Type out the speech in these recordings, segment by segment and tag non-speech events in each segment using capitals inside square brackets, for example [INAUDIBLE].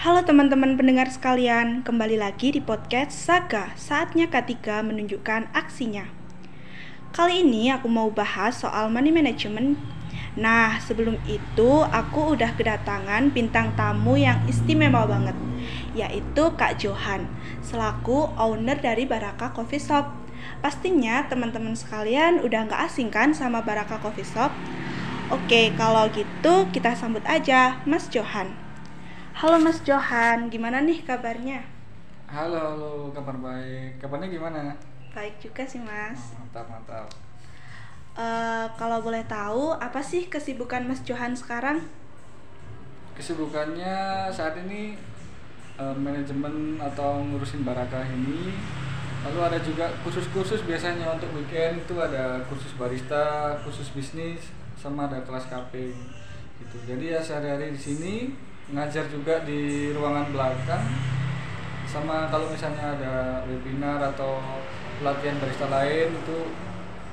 Halo teman-teman pendengar sekalian, kembali lagi di podcast Saga, saatnya K3 menunjukkan aksinya. Kali ini aku mau bahas soal money management. Nah, sebelum itu aku udah kedatangan bintang tamu yang istimewa banget, yaitu Kak Johan, selaku owner dari Baraka Coffee Shop. Pastinya teman-teman sekalian udah nggak asing kan sama Baraka Coffee Shop? Oke, kalau gitu kita sambut aja Mas Johan. Halo Mas Johan, gimana nih kabarnya? Halo, halo, kabar baik. Kabarnya gimana? Baik juga sih Mas. Oh, mantap, mantap. Eh, kalau boleh tahu, apa sih kesibukan Mas Johan sekarang? Kesibukannya saat ini eh, manajemen atau ngurusin barakah ini. Lalu ada juga kursus-kursus biasanya untuk weekend itu ada kursus barista, kursus bisnis, sama ada kelas KP gitu. Jadi ya sehari-hari di sini ngajar juga di ruangan belakang. Sama kalau misalnya ada webinar atau pelatihan barista lain itu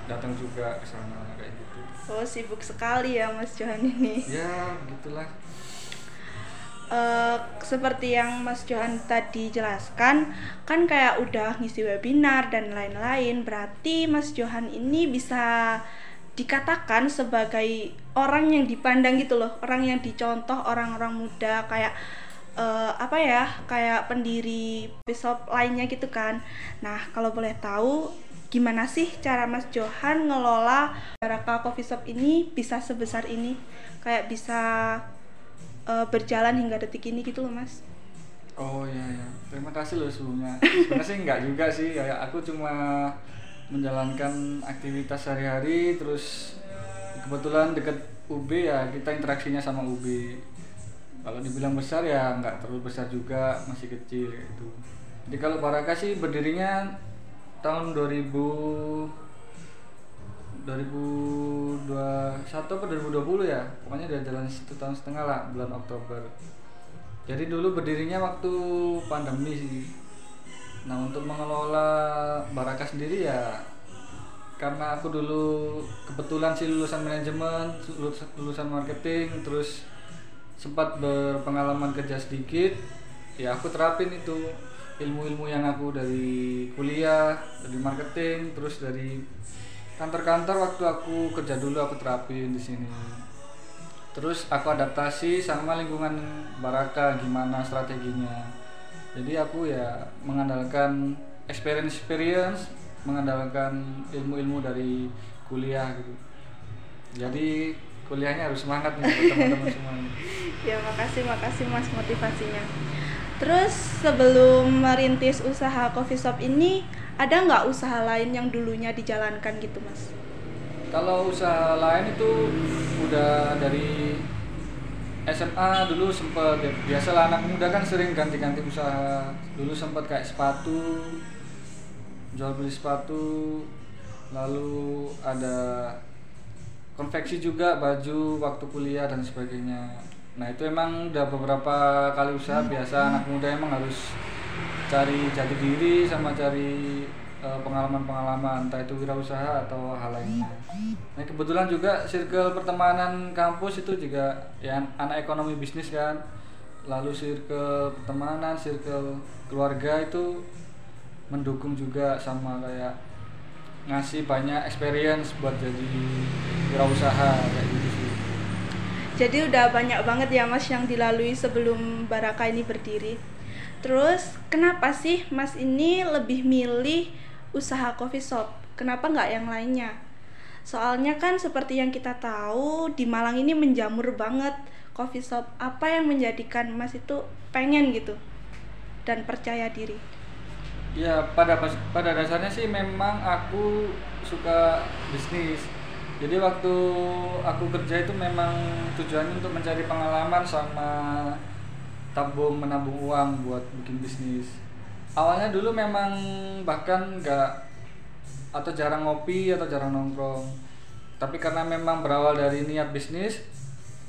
datang juga ke sana kayak gitu. Oh, sibuk sekali ya Mas Johan ini. Ya, begitulah. Eh, seperti yang Mas Johan tadi jelaskan, kan kayak udah ngisi webinar dan lain-lain. Berarti Mas Johan ini bisa dikatakan sebagai orang yang dipandang gitu loh, orang yang dicontoh orang-orang muda kayak eh, apa ya, kayak pendiri shop lainnya gitu kan. Nah, kalau boleh tahu gimana sih cara Mas Johan ngelola Baraka Coffee Shop ini bisa sebesar ini? Kayak bisa eh, berjalan hingga detik ini gitu loh, Mas. Oh iya ya, terima kasih loh sebelumnya. Sebenarnya sih enggak juga sih, kayak aku cuma menjalankan aktivitas sehari-hari, terus kebetulan deket UB ya kita interaksinya sama UB. Kalau dibilang besar ya nggak terlalu besar juga, masih kecil itu. Jadi kalau Baraka sih berdirinya tahun 2000 2021 atau 2020 ya pokoknya udah jalan satu tahun setengah lah bulan Oktober jadi dulu berdirinya waktu pandemi sih nah untuk mengelola Baraka sendiri ya karena aku dulu kebetulan sih lulusan manajemen lulus- lulusan marketing terus sempat berpengalaman kerja sedikit ya aku terapin itu ilmu-ilmu yang aku dari kuliah dari marketing terus dari kantor-kantor waktu aku kerja dulu aku terapin di sini. Terus aku adaptasi sama lingkungan Baraka gimana strateginya jadi aku ya mengandalkan experience experience mengandalkan ilmu-ilmu dari kuliah gitu jadi kuliahnya harus semangat nih teman-teman semua [LAUGHS] Ya, makasih makasih Mas motivasinya. Terus sebelum merintis usaha coffee shop ini, ada nggak usaha lain yang dulunya dijalankan gitu, Mas? Kalau usaha lain itu udah dari SMA dulu sempet ya, biasalah anak muda kan sering ganti-ganti usaha. Dulu sempat kayak sepatu jual beli sepatu lalu ada konveksi juga baju waktu kuliah dan sebagainya. Nah itu emang udah beberapa kali usaha biasa anak muda emang harus cari jati diri sama cari pengalaman-pengalaman entah itu wirausaha atau hal lainnya. Nah kebetulan juga circle pertemanan kampus itu juga ya anak ekonomi bisnis kan, lalu circle pertemanan, circle keluarga itu mendukung juga sama kayak ngasih banyak experience buat jadi wirausaha kayak gitu sih. Jadi udah banyak banget ya Mas yang dilalui sebelum Baraka ini berdiri. Terus kenapa sih Mas ini lebih milih usaha coffee shop? Kenapa nggak yang lainnya? Soalnya kan seperti yang kita tahu di Malang ini menjamur banget coffee shop. Apa yang menjadikan Mas itu pengen gitu dan percaya diri? Ya pada pada dasarnya sih memang aku suka bisnis. Jadi waktu aku kerja itu memang tujuannya untuk mencari pengalaman sama tabung menabung uang buat bikin bisnis. Awalnya dulu memang bahkan nggak atau jarang ngopi atau jarang nongkrong. Tapi karena memang berawal dari niat bisnis,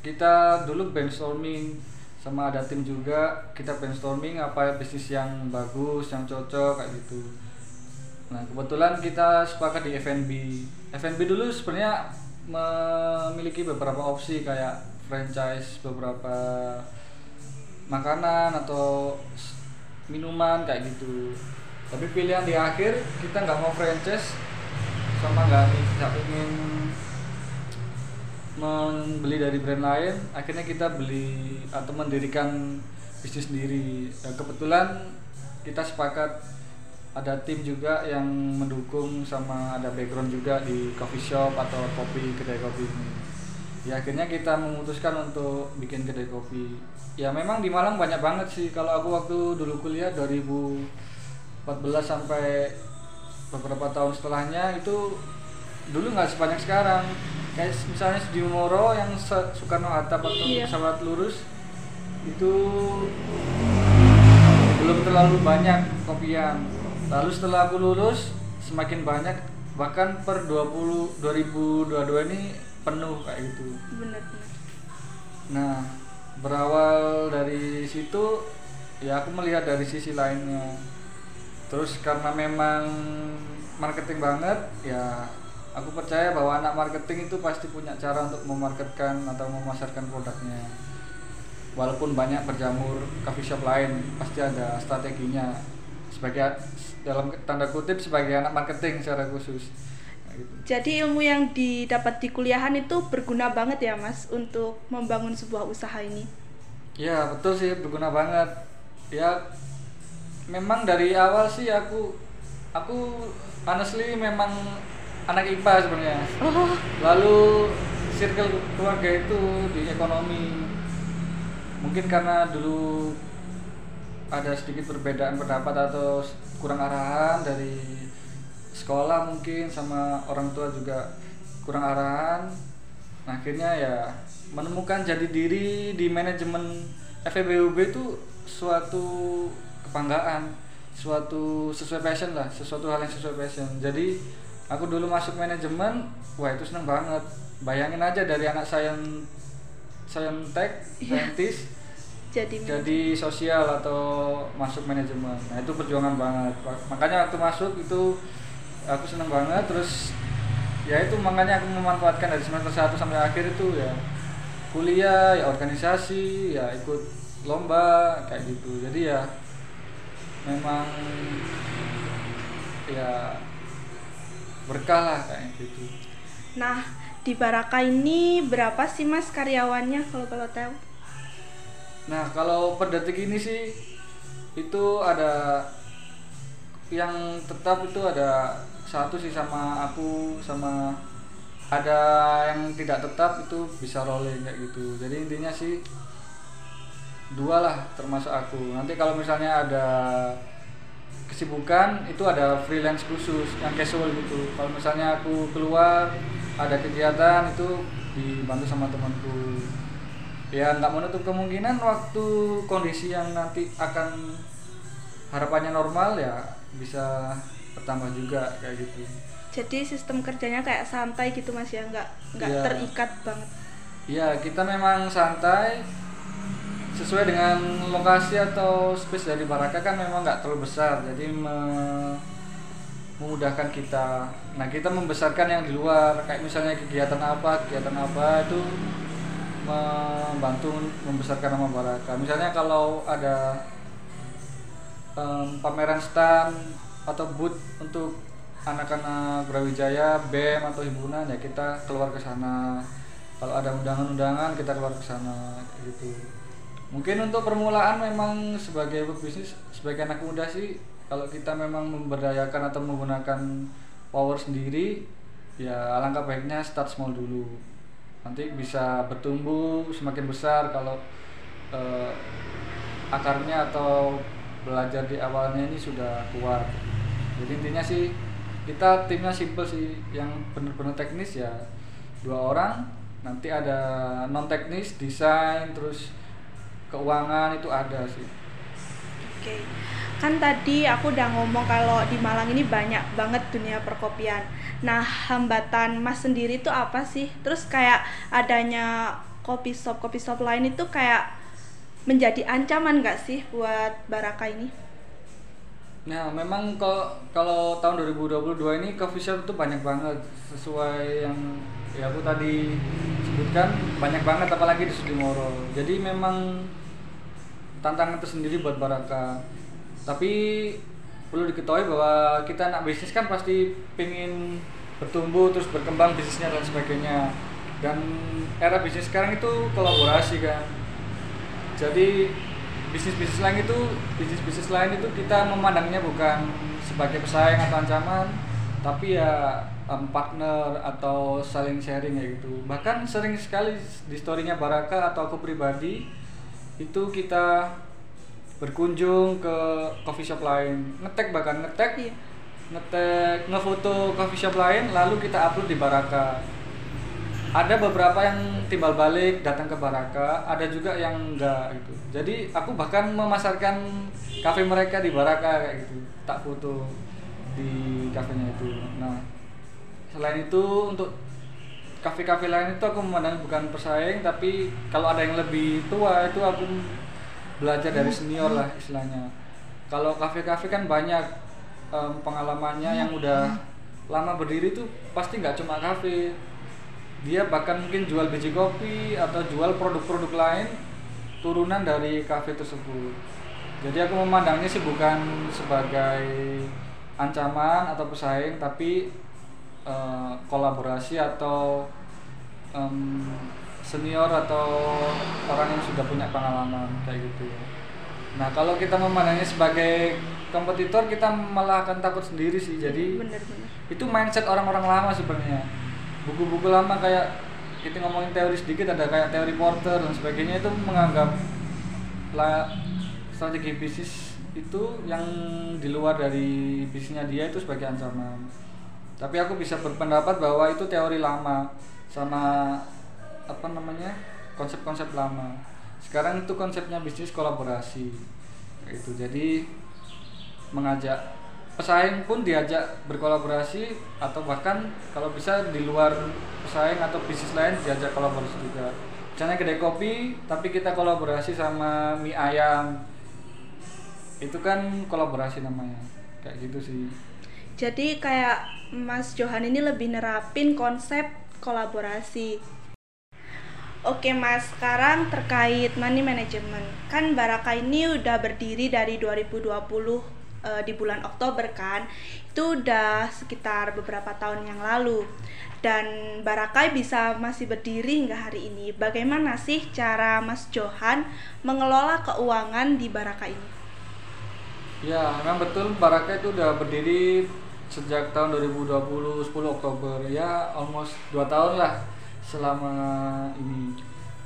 kita dulu brainstorming sama ada tim juga. Kita brainstorming apa bisnis yang bagus yang cocok kayak gitu. Nah kebetulan kita sepakat di F&B F&B dulu sebenarnya memiliki beberapa opsi kayak franchise beberapa makanan atau minuman kayak gitu. Tapi pilihan di akhir kita nggak mau franchise sama nggak nggak ingin membeli dari brand lain. Akhirnya kita beli atau mendirikan bisnis sendiri. Ya, kebetulan kita sepakat ada tim juga yang mendukung sama ada background juga di coffee shop atau kopi kedai kopi ini ya akhirnya kita memutuskan untuk bikin kedai kopi. Ya memang di Malang banyak banget sih. Kalau aku waktu dulu kuliah 2014 sampai beberapa tahun setelahnya itu dulu nggak sebanyak sekarang. Kayak misalnya di Moro yang Soekarno Hatta atau Iya. pesawat lurus itu belum terlalu banyak kopian. Lalu setelah aku lulus semakin banyak. Bahkan per 20 2022 ini penuh kayak gitu benar-benar Nah, berawal dari situ ya aku melihat dari sisi lainnya. Terus karena memang marketing banget, ya aku percaya bahwa anak marketing itu pasti punya cara untuk memarketkan atau memasarkan produknya. Walaupun banyak berjamur coffee shop lain, pasti ada strateginya. Sebagai dalam tanda kutip sebagai anak marketing secara khusus. Gitu. Jadi ilmu yang didapat di kuliahan itu berguna banget ya Mas untuk membangun sebuah usaha ini. Ya betul sih berguna banget. Ya memang dari awal sih aku aku honestly memang anak IPA sebenarnya. Oh, Lalu circle keluarga itu di ekonomi. Mungkin karena dulu ada sedikit perbedaan pendapat atau kurang arahan dari sekolah mungkin sama orang tua juga kurang arahan. Nah, akhirnya ya menemukan jati diri di manajemen FEBUB itu suatu kebanggaan, suatu sesuai passion lah, sesuatu hal yang sesuai passion. Jadi aku dulu masuk manajemen, wah itu seneng banget. Bayangin aja dari anak sains saintek, Iya. saintis, [LAUGHS] jadi jadi sosial atau masuk manajemen. Nah itu perjuangan banget. Makanya waktu masuk itu aku seneng banget. Terus ya itu makanya aku memanfaatkan dari semester 1 sampai akhir itu ya kuliah, ya organisasi, ya ikut lomba kayak gitu. Jadi ya memang ya berkah lah kayak gitu. Nah, di Baraka ini berapa sih Mas karyawannya kalau kalau tahu? Nah, kalau per detik ini sih itu ada yang tetap itu ada satu sih sama aku sama ada yang tidak tetap itu bisa rolling kayak gitu. Jadi intinya sih dua lah termasuk aku. Nanti kalau misalnya ada kesibukan itu ada freelance khusus yang casual gitu. Kalau misalnya aku keluar ada kegiatan itu dibantu sama temanku ya nggak menutup kemungkinan waktu kondisi yang nanti akan harapannya normal ya bisa bertambah juga kayak gitu. Jadi sistem kerjanya kayak santai gitu Mas ya, nggak nggak Iya. terikat banget. ya kita memang santai. Sesuai dengan lokasi atau space dari Baraka kan memang nggak terlalu besar. Jadi me- memudahkan kita. Nah kita membesarkan yang di luar. Kayak misalnya kegiatan apa kegiatan apa itu membantu membesarkan nama Baraka. Misalnya kalau ada em, pameran stand atau booth untuk anak-anak Brawijaya, BEM atau himpunan ya kita keluar ke sana. Kalau ada undangan-undangan kita keluar ke sana gitu. Mungkin untuk permulaan memang sebagai pebisnis sebagai anak muda sih kalau kita memang memberdayakan atau menggunakan power sendiri ya alangkah baiknya start small dulu. Nanti bisa bertumbuh semakin besar kalau eh, akarnya atau belajar di awalnya ini sudah kuat. Jadi intinya sih kita timnya simple sih, yang benar-benar teknis ya dua orang. Nanti ada non teknis, desain, terus keuangan itu ada sih. Oke. Kan tadi aku udah ngomong kalau di Malang ini banyak banget dunia perkopian. Nah, hambatan Mas sendiri itu apa sih? Terus kayak adanya kopi shop kopi shop lain itu kayak menjadi ancaman nggak sih buat Baraka ini? Nah, memang kalau kalau tahun 2022 ini coffee shop itu banyak banget. Sesuai yang ya aku tadi sebutkan banyak banget apalagi di Sudimoro. Jadi memang tantangan tersendiri buat Baraka. Tapi perlu diketahui bahwa kita anak bisnis kan pasti pengen bertumbuh terus berkembang bisnisnya dan sebagainya. Dan era bisnis sekarang itu kolaborasi kan. Jadi bisnis-bisnis lain itu bisnis-bisnis lain itu kita memandangnya bukan sebagai pesaing atau ancaman tapi ya um, partner atau saling sharing ya gitu. Bahkan sering sekali di storynya Baraka atau aku pribadi itu kita berkunjung ke coffee shop lain. Ngetek bahkan ngetek Iya. ngetek ngefoto coffee shop lain lalu kita upload di Baraka ada beberapa yang timbal balik datang ke Baraka ada juga yang enggak gitu. Jadi aku bahkan memasarkan kafe mereka di Baraka kayak gitu. Tak foto di kafenya itu. Nah selain itu untuk kafe-kafe lain itu aku memandang bukan pesaing tapi kalau ada yang lebih tua itu aku belajar dari senior lah istilahnya. Kalau kafe-kafe kan banyak em, pengalamannya yang udah lama berdiri tuh pasti nggak cuma kafe dia bahkan mungkin jual biji kopi atau jual produk-produk lain turunan dari kafe tersebut. Jadi aku memandangnya sih bukan sebagai ancaman atau pesaing tapi eh, kolaborasi atau em, senior atau orang yang sudah punya pengalaman kayak gitu nah kalau kita memandangnya sebagai kompetitor kita malah akan takut sendiri sih. Jadi bener-bener itu mindset orang-orang lama sebenarnya buku-buku lama kayak kita ngomongin teori sedikit ada kayak teori Porter dan sebagainya itu menganggap strategi bisnis itu yang di luar dari bisnisnya dia itu sebagai ancaman. Tapi aku bisa berpendapat bahwa itu teori lama sama apa namanya konsep-konsep lama. Sekarang itu konsepnya bisnis kolaborasi. Gitu. Jadi mengajak pesaing pun diajak berkolaborasi atau bahkan kalau bisa di luar pesaing atau bisnis lain diajak kolaborasi juga. Misalnya kedai kopi tapi kita kolaborasi sama mie ayam. Itu kan kolaborasi namanya. Kayak gitu sih. Jadi kayak Mas Johan ini lebih nerapin konsep kolaborasi. Oke Mas, sekarang terkait money management. Kan Baraka ini udah berdiri dari 2020 eh, di bulan Oktober kan. Itu udah sekitar beberapa tahun yang lalu. Dan Baraka bisa masih berdiri hingga hari ini. Bagaimana sih cara Mas Johan mengelola keuangan di Baraka ini? Ya, memang betul Baraka itu udah berdiri sejak tahun 2020 10 Oktober ya almost 2 tahun lah selama ini.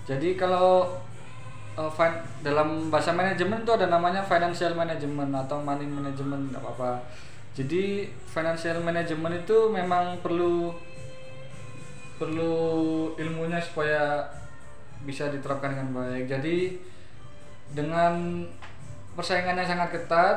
Jadi kalau uh, dalam bahasa manajemen itu ada namanya financial management atau money management nggak apa-apa. Jadi financial management itu memang perlu perlu ilmunya supaya bisa diterapkan dengan baik. Jadi dengan persaingan yang sangat ketat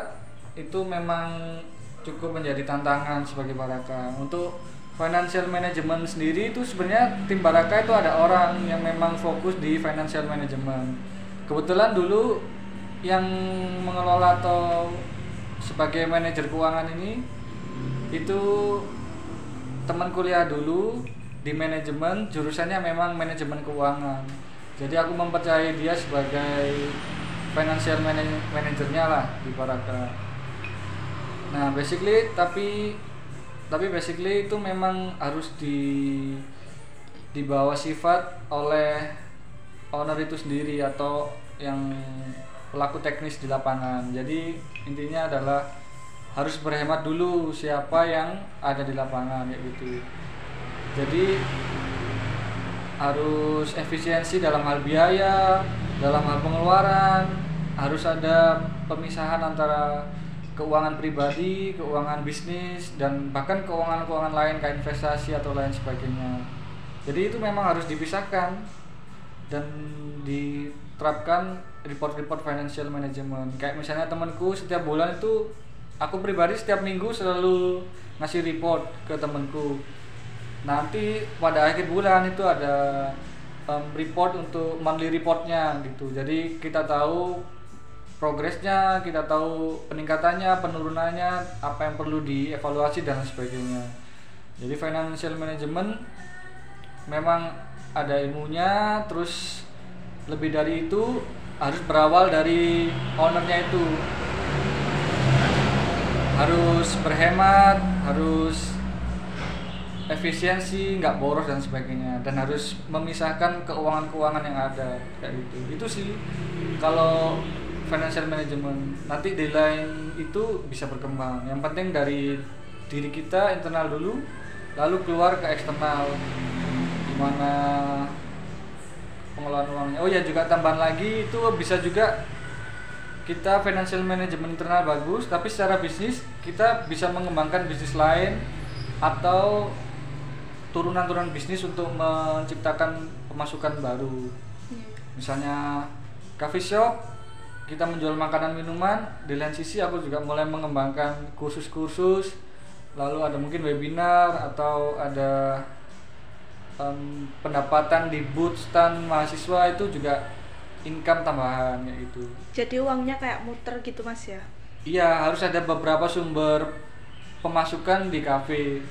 itu memang cukup menjadi tantangan sebagai Baraka untuk financial management sendiri itu sebenarnya tim Baraka itu ada orang yang memang fokus di financial management kebetulan dulu yang mengelola atau sebagai manajer keuangan ini itu teman kuliah dulu di manajemen jurusannya memang manajemen keuangan. Jadi aku mempercayai dia sebagai financial mana- manajernya lah di Baraka nah basically tapi tapi basically itu memang harus di dibawa sifat oleh owner itu sendiri atau yang pelaku teknis di lapangan. Jadi intinya adalah harus berhemat dulu siapa yang ada di lapangan kayak gitu. Jadi harus efisiensi dalam hal biaya, dalam hal pengeluaran, harus ada pemisahan antara keuangan pribadi, keuangan bisnis, dan bahkan keuangan-keuangan lain kayak investasi atau lain sebagainya. Jadi itu memang harus dipisahkan dan diterapkan report-report financial management. Kayak misalnya temanku setiap bulan itu aku pribadi setiap minggu selalu ngasih report ke temanku. Nanti pada akhir bulan itu ada um, report untuk monthly reportnya gitu. Jadi kita tahu progresnya kita tahu peningkatannya penurunannya apa yang perlu dievaluasi dan sebagainya. Jadi financial management memang ada ilmunya terus lebih dari itu harus berawal dari ownernya itu. Harus berhemat harus efisiensi nggak boros dan sebagainya. Dan harus memisahkan keuangan-keuangan yang ada kayak gitu. Itu sih kalau financial management. Nanti di lain itu bisa berkembang. Yang penting dari diri kita internal dulu lalu keluar ke eksternal gimana pengelolaan uangnya oh ya juga tambahan lagi itu bisa juga kita financial management internal bagus tapi secara bisnis kita bisa mengembangkan bisnis lain atau turunan-turunan bisnis untuk menciptakan pemasukan baru. Iya. Misalnya coffee shop, kita menjual makanan minuman. Di lain sisi aku juga mulai mengembangkan kursus-kursus. Lalu ada mungkin webinar atau ada um, pendapatan di booth stand mahasiswa itu juga income tambahan kayak gitu. Jadi uangnya kayak muter gitu mas ya? Iya harus ada beberapa sumber pemasukan di kafe.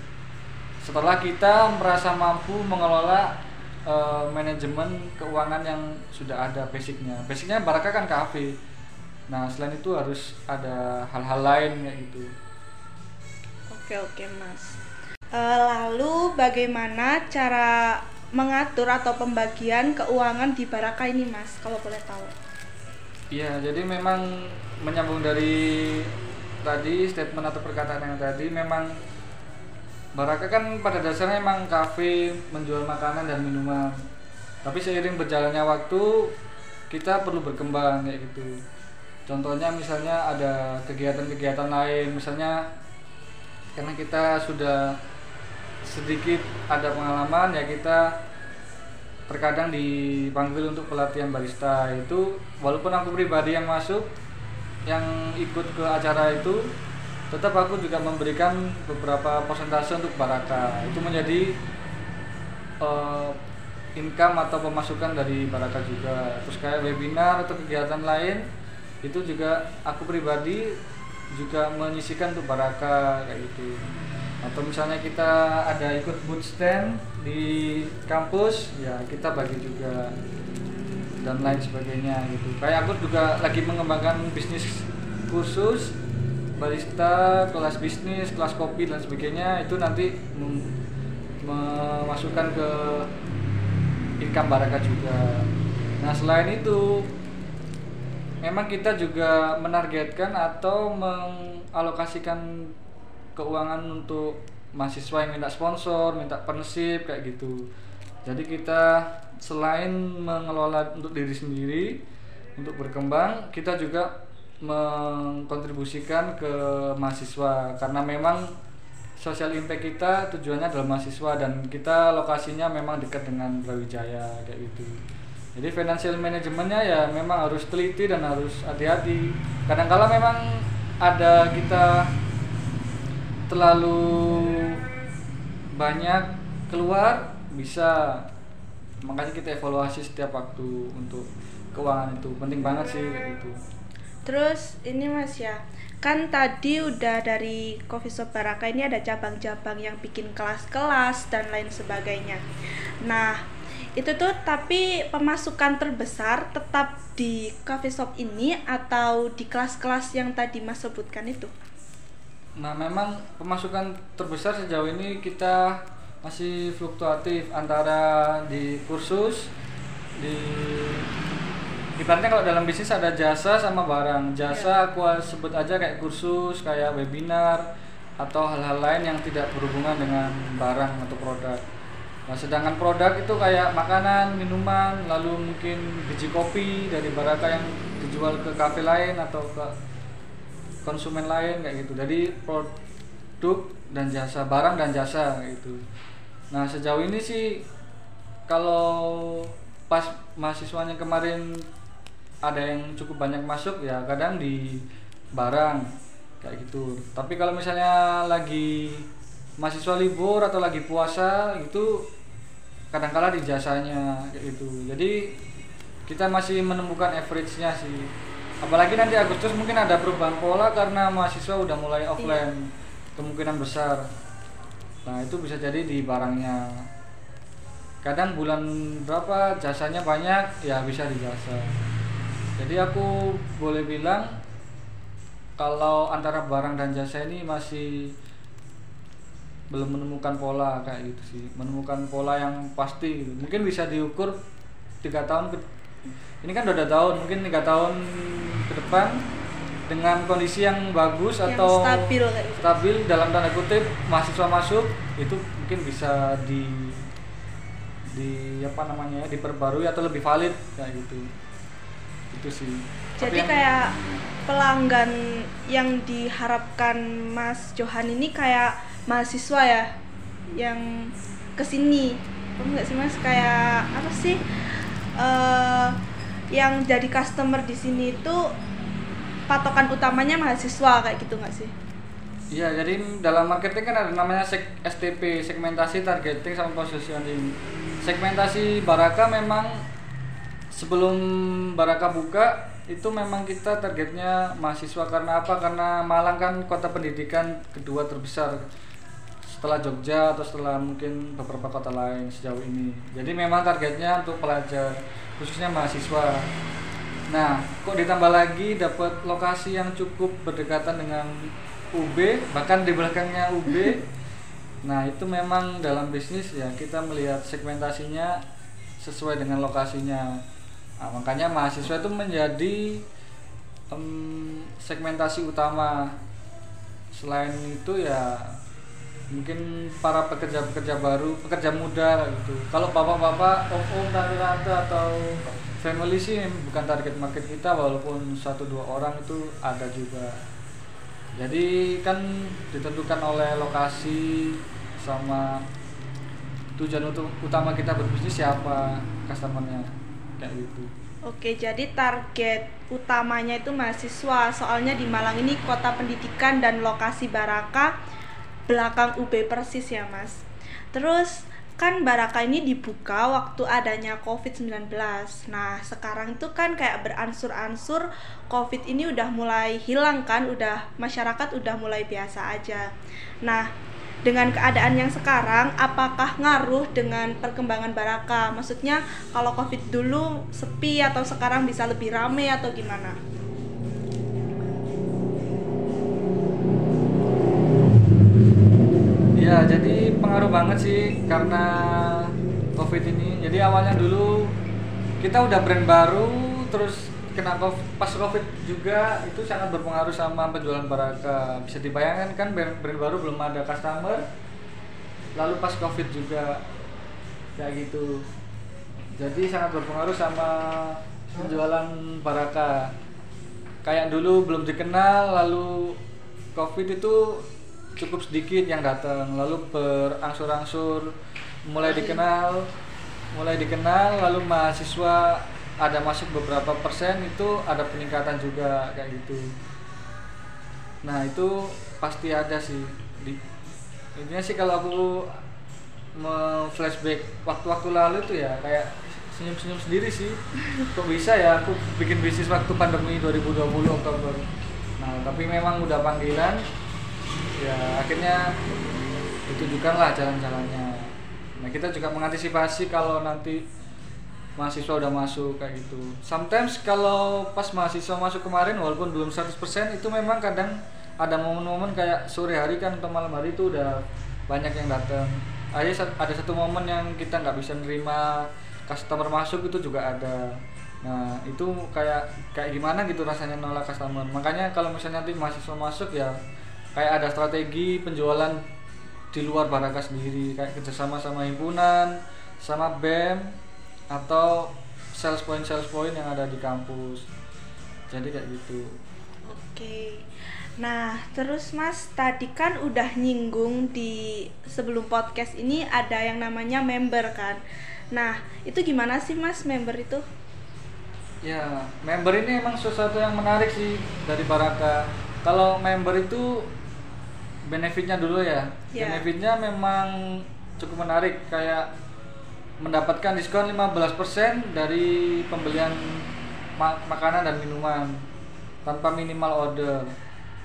Setelah kita merasa mampu mengelola uh, manajemen keuangan yang sudah ada basicnya. Basicnya Baraka kan kafe. Nah selain itu harus ada hal-hal lain kayak gitu. Oke oke mas lalu bagaimana cara mengatur atau pembagian keuangan di Baraka ini mas kalau boleh tahu iya jadi memang menyambung dari tadi statement atau perkataan yang tadi memang Baraka kan pada dasarnya emang kafe menjual makanan dan minuman. Tapi seiring berjalannya waktu kita perlu berkembang kayak gitu. Contohnya misalnya ada kegiatan-kegiatan lain, misalnya karena kita sudah sedikit ada pengalaman ya kita terkadang dipanggil untuk pelatihan barista itu walaupun aku pribadi yang masuk yang ikut ke acara itu tetap aku juga memberikan beberapa persentase untuk Baraka. Itu menjadi uh, income atau pemasukan dari Baraka juga. Terus kayak webinar atau kegiatan lain itu juga aku pribadi juga menyisikan untuk Baraka kayak gitu atau misalnya kita ada ikut boot stand di kampus ya kita bagi juga dan lain sebagainya gitu kayak aku juga lagi mengembangkan bisnis khusus barista, kelas bisnis, kelas kopi dan sebagainya itu nanti memasukkan ke income baraka juga. Nah selain itu memang kita juga menargetkan atau mengalokasikan keuangan untuk mahasiswa yang minta sponsor, minta partnership kayak gitu. Jadi kita selain mengelola untuk diri sendiri untuk berkembang, kita juga mengkontribusikan ke mahasiswa karena memang sosial impact kita tujuannya adalah mahasiswa dan kita lokasinya memang dekat dengan Brawijaya kayak gitu. Jadi financial manajemennya ya memang harus teliti dan harus hati-hati. Kadang-kala memang ada kita terlalu banyak keluar bisa makanya kita evaluasi setiap waktu untuk keuangan itu penting banget sih kayak gitu. Terus ini Mas ya, kan tadi udah dari Coffee Shop Baraka ini ada cabang-cabang yang bikin kelas-kelas dan lain sebagainya. Nah, itu tuh tapi pemasukan terbesar tetap di coffee shop ini atau di kelas-kelas yang tadi Mas sebutkan itu? Nah, memang pemasukan terbesar sejauh ini kita masih fluktuatif antara di kursus di ibaratnya kalau dalam bisnis ada jasa sama barang jasa yeah. aku sebut aja kayak kursus kayak webinar atau hal-hal lain yang tidak berhubungan dengan barang atau produk nah sedangkan produk itu kayak makanan minuman lalu mungkin biji kopi dari baraka yang dijual ke kafe lain atau ke konsumen lain kayak gitu. Jadi produk dan jasa barang dan jasa gitu. Nah sejauh ini sih kalau pas mahasiswanya kemarin ada yang cukup banyak masuk ya kadang di barang kayak gitu. Tapi kalau misalnya lagi mahasiswa libur atau lagi puasa itu kadang-kala di jasanya kayak gitu. Jadi kita masih menemukan average-nya sih apalagi nanti Agustus mungkin ada perubahan pola karena mahasiswa udah mulai offline. Iya. kemungkinan besar. Nah itu bisa jadi di barangnya. Kadang bulan berapa jasanya banyak ya bisa di jasa. Jadi aku boleh bilang kalau antara barang dan jasa ini masih belum menemukan pola kayak gitu sih. Menemukan pola yang pasti gitu. mungkin bisa diukur tiga tahun ke ini kan udah ada tahun mungkin tiga tahun ke depan dengan kondisi yang bagus Yang atau stabil kayak gitu. stabil dalam tanda kutip mahasiswa masuk itu mungkin bisa di di apa namanya ya diperbarui atau lebih valid kayak gitu itu sih Jadi yang- kayak pelanggan yang diharapkan Mas Johan ini kayak mahasiswa ya yang ke sini, Paham nggak sih Mas? Kayak apa sih? eh yang jadi customer di sini itu patokan utamanya mahasiswa kayak gitu nggak sih? Iya, jadi dalam marketing kan ada namanya STP, segmentasi, targeting, sama positioning. Segmentasi Baraka memang sebelum Baraka buka itu memang kita targetnya mahasiswa karena apa? Karena Malang kan kota pendidikan kedua terbesar setelah Jogja atau setelah mungkin beberapa kota lain sejauh ini. Jadi memang targetnya untuk pelajar, khususnya mahasiswa. Nah, kok ditambah lagi dapat lokasi yang cukup berdekatan dengan UB, bahkan di belakangnya UB. [LAUGHS] Nah, itu memang dalam bisnis ya kita melihat segmentasinya sesuai dengan lokasinya. Nah, makanya mahasiswa itu menjadi em, segmentasi utama. Selain itu ya mungkin para pekerja-pekerja baru, pekerja muda gitu. Kalau bapak-bapak, om-om, tante-tante atau family sih bukan target market kita walaupun satu dua orang itu ada juga. Jadi kan ditentukan oleh lokasi sama tujuan utama kita berbisnis siapa customernya kayak gitu. Oke, jadi target utamanya itu mahasiswa. Soalnya di Malang ini kota pendidikan dan lokasi Baraka belakang UB persis ya, Mas. Terus kan Baraka ini dibuka waktu adanya COVID-19. Nah, sekarang itu kan kayak beransur-ansur COVID ini udah mulai hilang kan, udah masyarakat udah mulai biasa aja. Nah, dengan keadaan yang sekarang apakah ngaruh dengan perkembangan Baraka? Maksudnya kalau Covid dulu sepi atau sekarang bisa lebih rame atau gimana? Ya, jadi pengaruh banget sih karena COVID ini. Jadi awalnya dulu kita udah brand baru, terus kena COVID, pas COVID juga itu sangat berpengaruh sama penjualan Baraka. Bisa dibayangkan kan brand, brand baru belum ada customer, lalu pas COVID juga kayak gitu. Jadi sangat berpengaruh sama penjualan Baraka. Kayak dulu belum dikenal, lalu COVID itu cukup sedikit yang datang. Lalu berangsur-angsur mulai dikenal mulai dikenal lalu mahasiswa ada masuk beberapa persen itu ada peningkatan juga kayak gitu. Nah itu pasti ada sih. Di intinya sih kalau aku flashback waktu-waktu lalu tuh ya kayak senyum-senyum sendiri sih. Kok bisa ya aku bikin bisnis waktu pandemi 2020 Oktober? Nah tapi memang udah panggilan ya akhirnya ditunjukkanlah jalan-jalannya. Nah kita juga mengantisipasi kalau nanti mahasiswa udah masuk kayak gitu. Sometimes kalau pas mahasiswa masuk kemarin walaupun belum 100% itu memang kadang ada momen-momen kayak sore hari kan atau malam hari itu udah banyak yang datang. Ada ada satu momen yang kita nggak bisa nerima customer masuk itu juga ada. Nah itu kayak kayak gimana gitu rasanya nolak customer. Makanya kalau misalnya nanti mahasiswa masuk ya kayak ada strategi penjualan di luar Baraka sendiri kayak kerjasama sama himpunan sama BEM atau sales point sales point yang ada di kampus jadi kayak gitu Oke. Nah, terus Mas tadi kan udah nyinggung di sebelum podcast ini ada yang namanya member kan. Nah, itu gimana sih Mas member itu? ya member ini emang sesuatu yang menarik sih dari Baraka kalau member itu benefitnya dulu ya. Ya. benefitnya memang cukup menarik. Kayak mendapatkan diskon 15% dari pembelian ma- makanan dan minuman tanpa minimal order.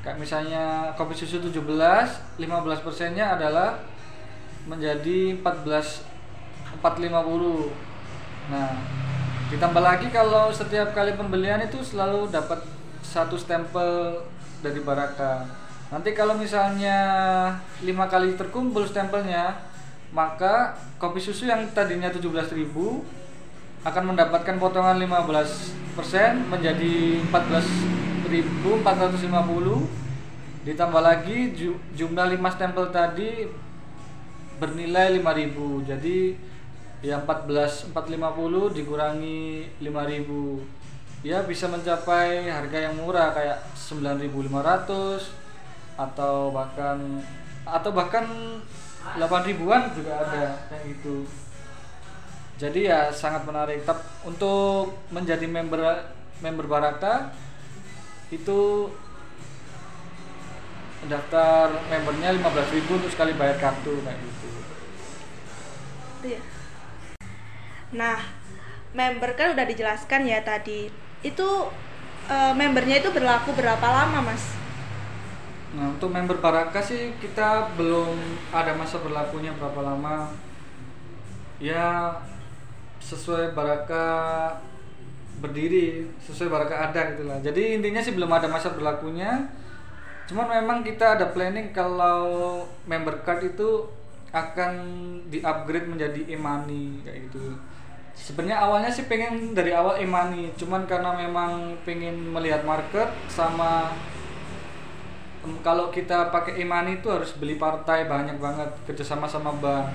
Kayak misalnya kopi susu 17 15 persennya adalah menjadi 14 450 nah ditambah lagi kalau setiap kali pembelian itu selalu dapat satu stempel dari Baraka nanti kalau misalnya lima kali terkumpul stempelnya maka kopi susu yang tadinya 17.000 akan mendapatkan potongan 15% menjadi 14.450 ditambah lagi ju- jumlah 5 stempel tadi bernilai 5000 jadi ya 14 450 dikurangi 5000 ya bisa mencapai harga yang murah kayak 9500 atau bahkan atau bahkan 8 ribuan juga ada kayak gitu jadi ya sangat menarik Tap, untuk menjadi member member Barata itu daftar membernya 15.000 untuk sekali bayar kartu kayak gitu Iya. Nah, member kan udah dijelaskan ya tadi. Itu eh, membernya itu berlaku berapa lama, Mas? Nah untuk member Baraka sih kita belum ada masa berlakunya berapa lama. Ya sesuai Baraka berdiri sesuai Baraka ada gitu lah. Jadi intinya sih belum ada masa berlakunya. Cuman memang kita ada planning kalau member card itu akan di upgrade menjadi e-money kayak gitu. Sebenarnya awalnya sih pengen dari awal e-money cuman karena memang pengen melihat market sama kalau kita pakai e-money itu harus beli partai banyak banget kerjasama sama bank.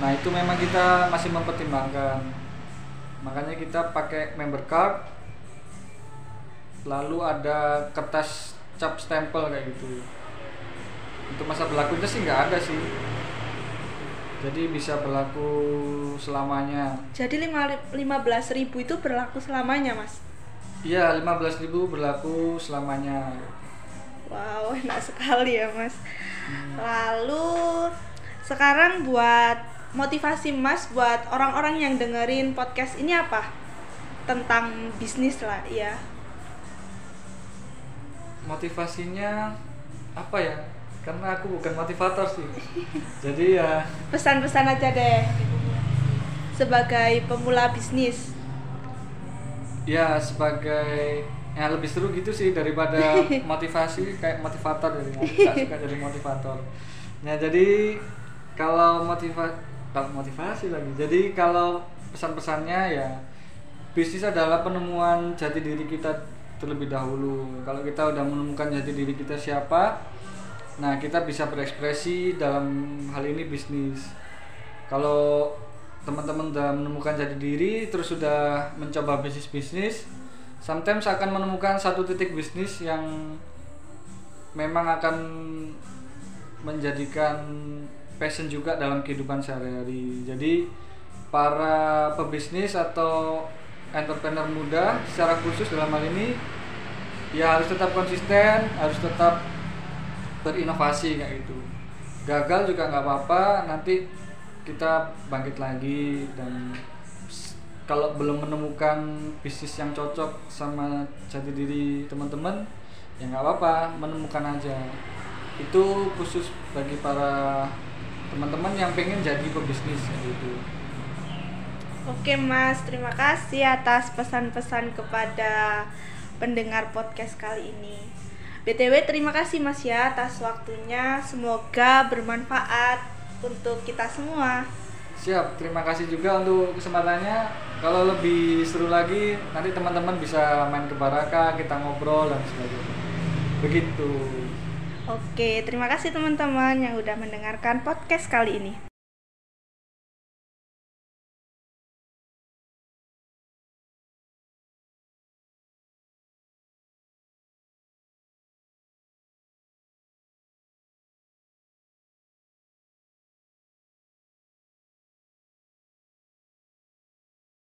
Nah itu memang kita masih mempertimbangkan. Makanya kita pakai member card lalu ada kertas cap stempel kayak gitu. Untuk masa berlakunya sih nggak ada sih. Jadi bisa berlaku selamanya. Jadi lima 15.000 itu berlaku selamanya, Mas. iya 15.000 berlaku selamanya Wow, [LAUGHS] enak sekali ya, Mas. Lalu sekarang buat motivasi Mas buat orang-orang yang dengerin podcast ini apa? Tentang bisnis lah, ya. motivasinya apa ya karena aku bukan motivator sih [LAUGHS] jadi ya Pesan-pesan aja deh. Sebagai pemula bisnis. ya sebagai ya lebih seru gitu sih daripada [LAUGHS] motivasi kayak motivator jadi aku nggak suka jadi motivator. Nah jadi kalau motiva motivasi lagi. Jadi kalau pesan-pesannya ya bisnis adalah penemuan jati diri kita terlebih dahulu. Kalau kita udah menemukan jati diri kita siapa nah kita bisa berekspresi dalam hal ini bisnis. Kalau teman-teman udah menemukan jati diri terus sudah mencoba bisnis bisnis sometimes akan menemukan satu titik bisnis yang memang akan menjadikan passion juga dalam kehidupan sehari-hari. Jadi para pebisnis atau entrepreneur muda secara khusus dalam hal ini ya harus tetap konsisten harus tetap berinovasi kayak gitu. Gagal juga nggak apa-apa nanti kita bangkit lagi dan kalau belum menemukan bisnis yang cocok sama jati diri teman-teman ya nggak apa-apa menemukan aja itu khusus bagi para teman-teman yang pengen jadi pebisnis gitu Oke Mas, terima kasih atas pesan-pesan kepada pendengar podcast kali ini. BTW terima kasih Mas ya atas waktunya. Semoga bermanfaat untuk kita semua. Siap, terima kasih juga untuk kesempatannya. Kalau lebih seru lagi, nanti teman-teman bisa main ke Baraka, kita ngobrol dan sebagainya. Begitu. Oke, terima kasih teman-teman yang udah mendengarkan podcast kali ini.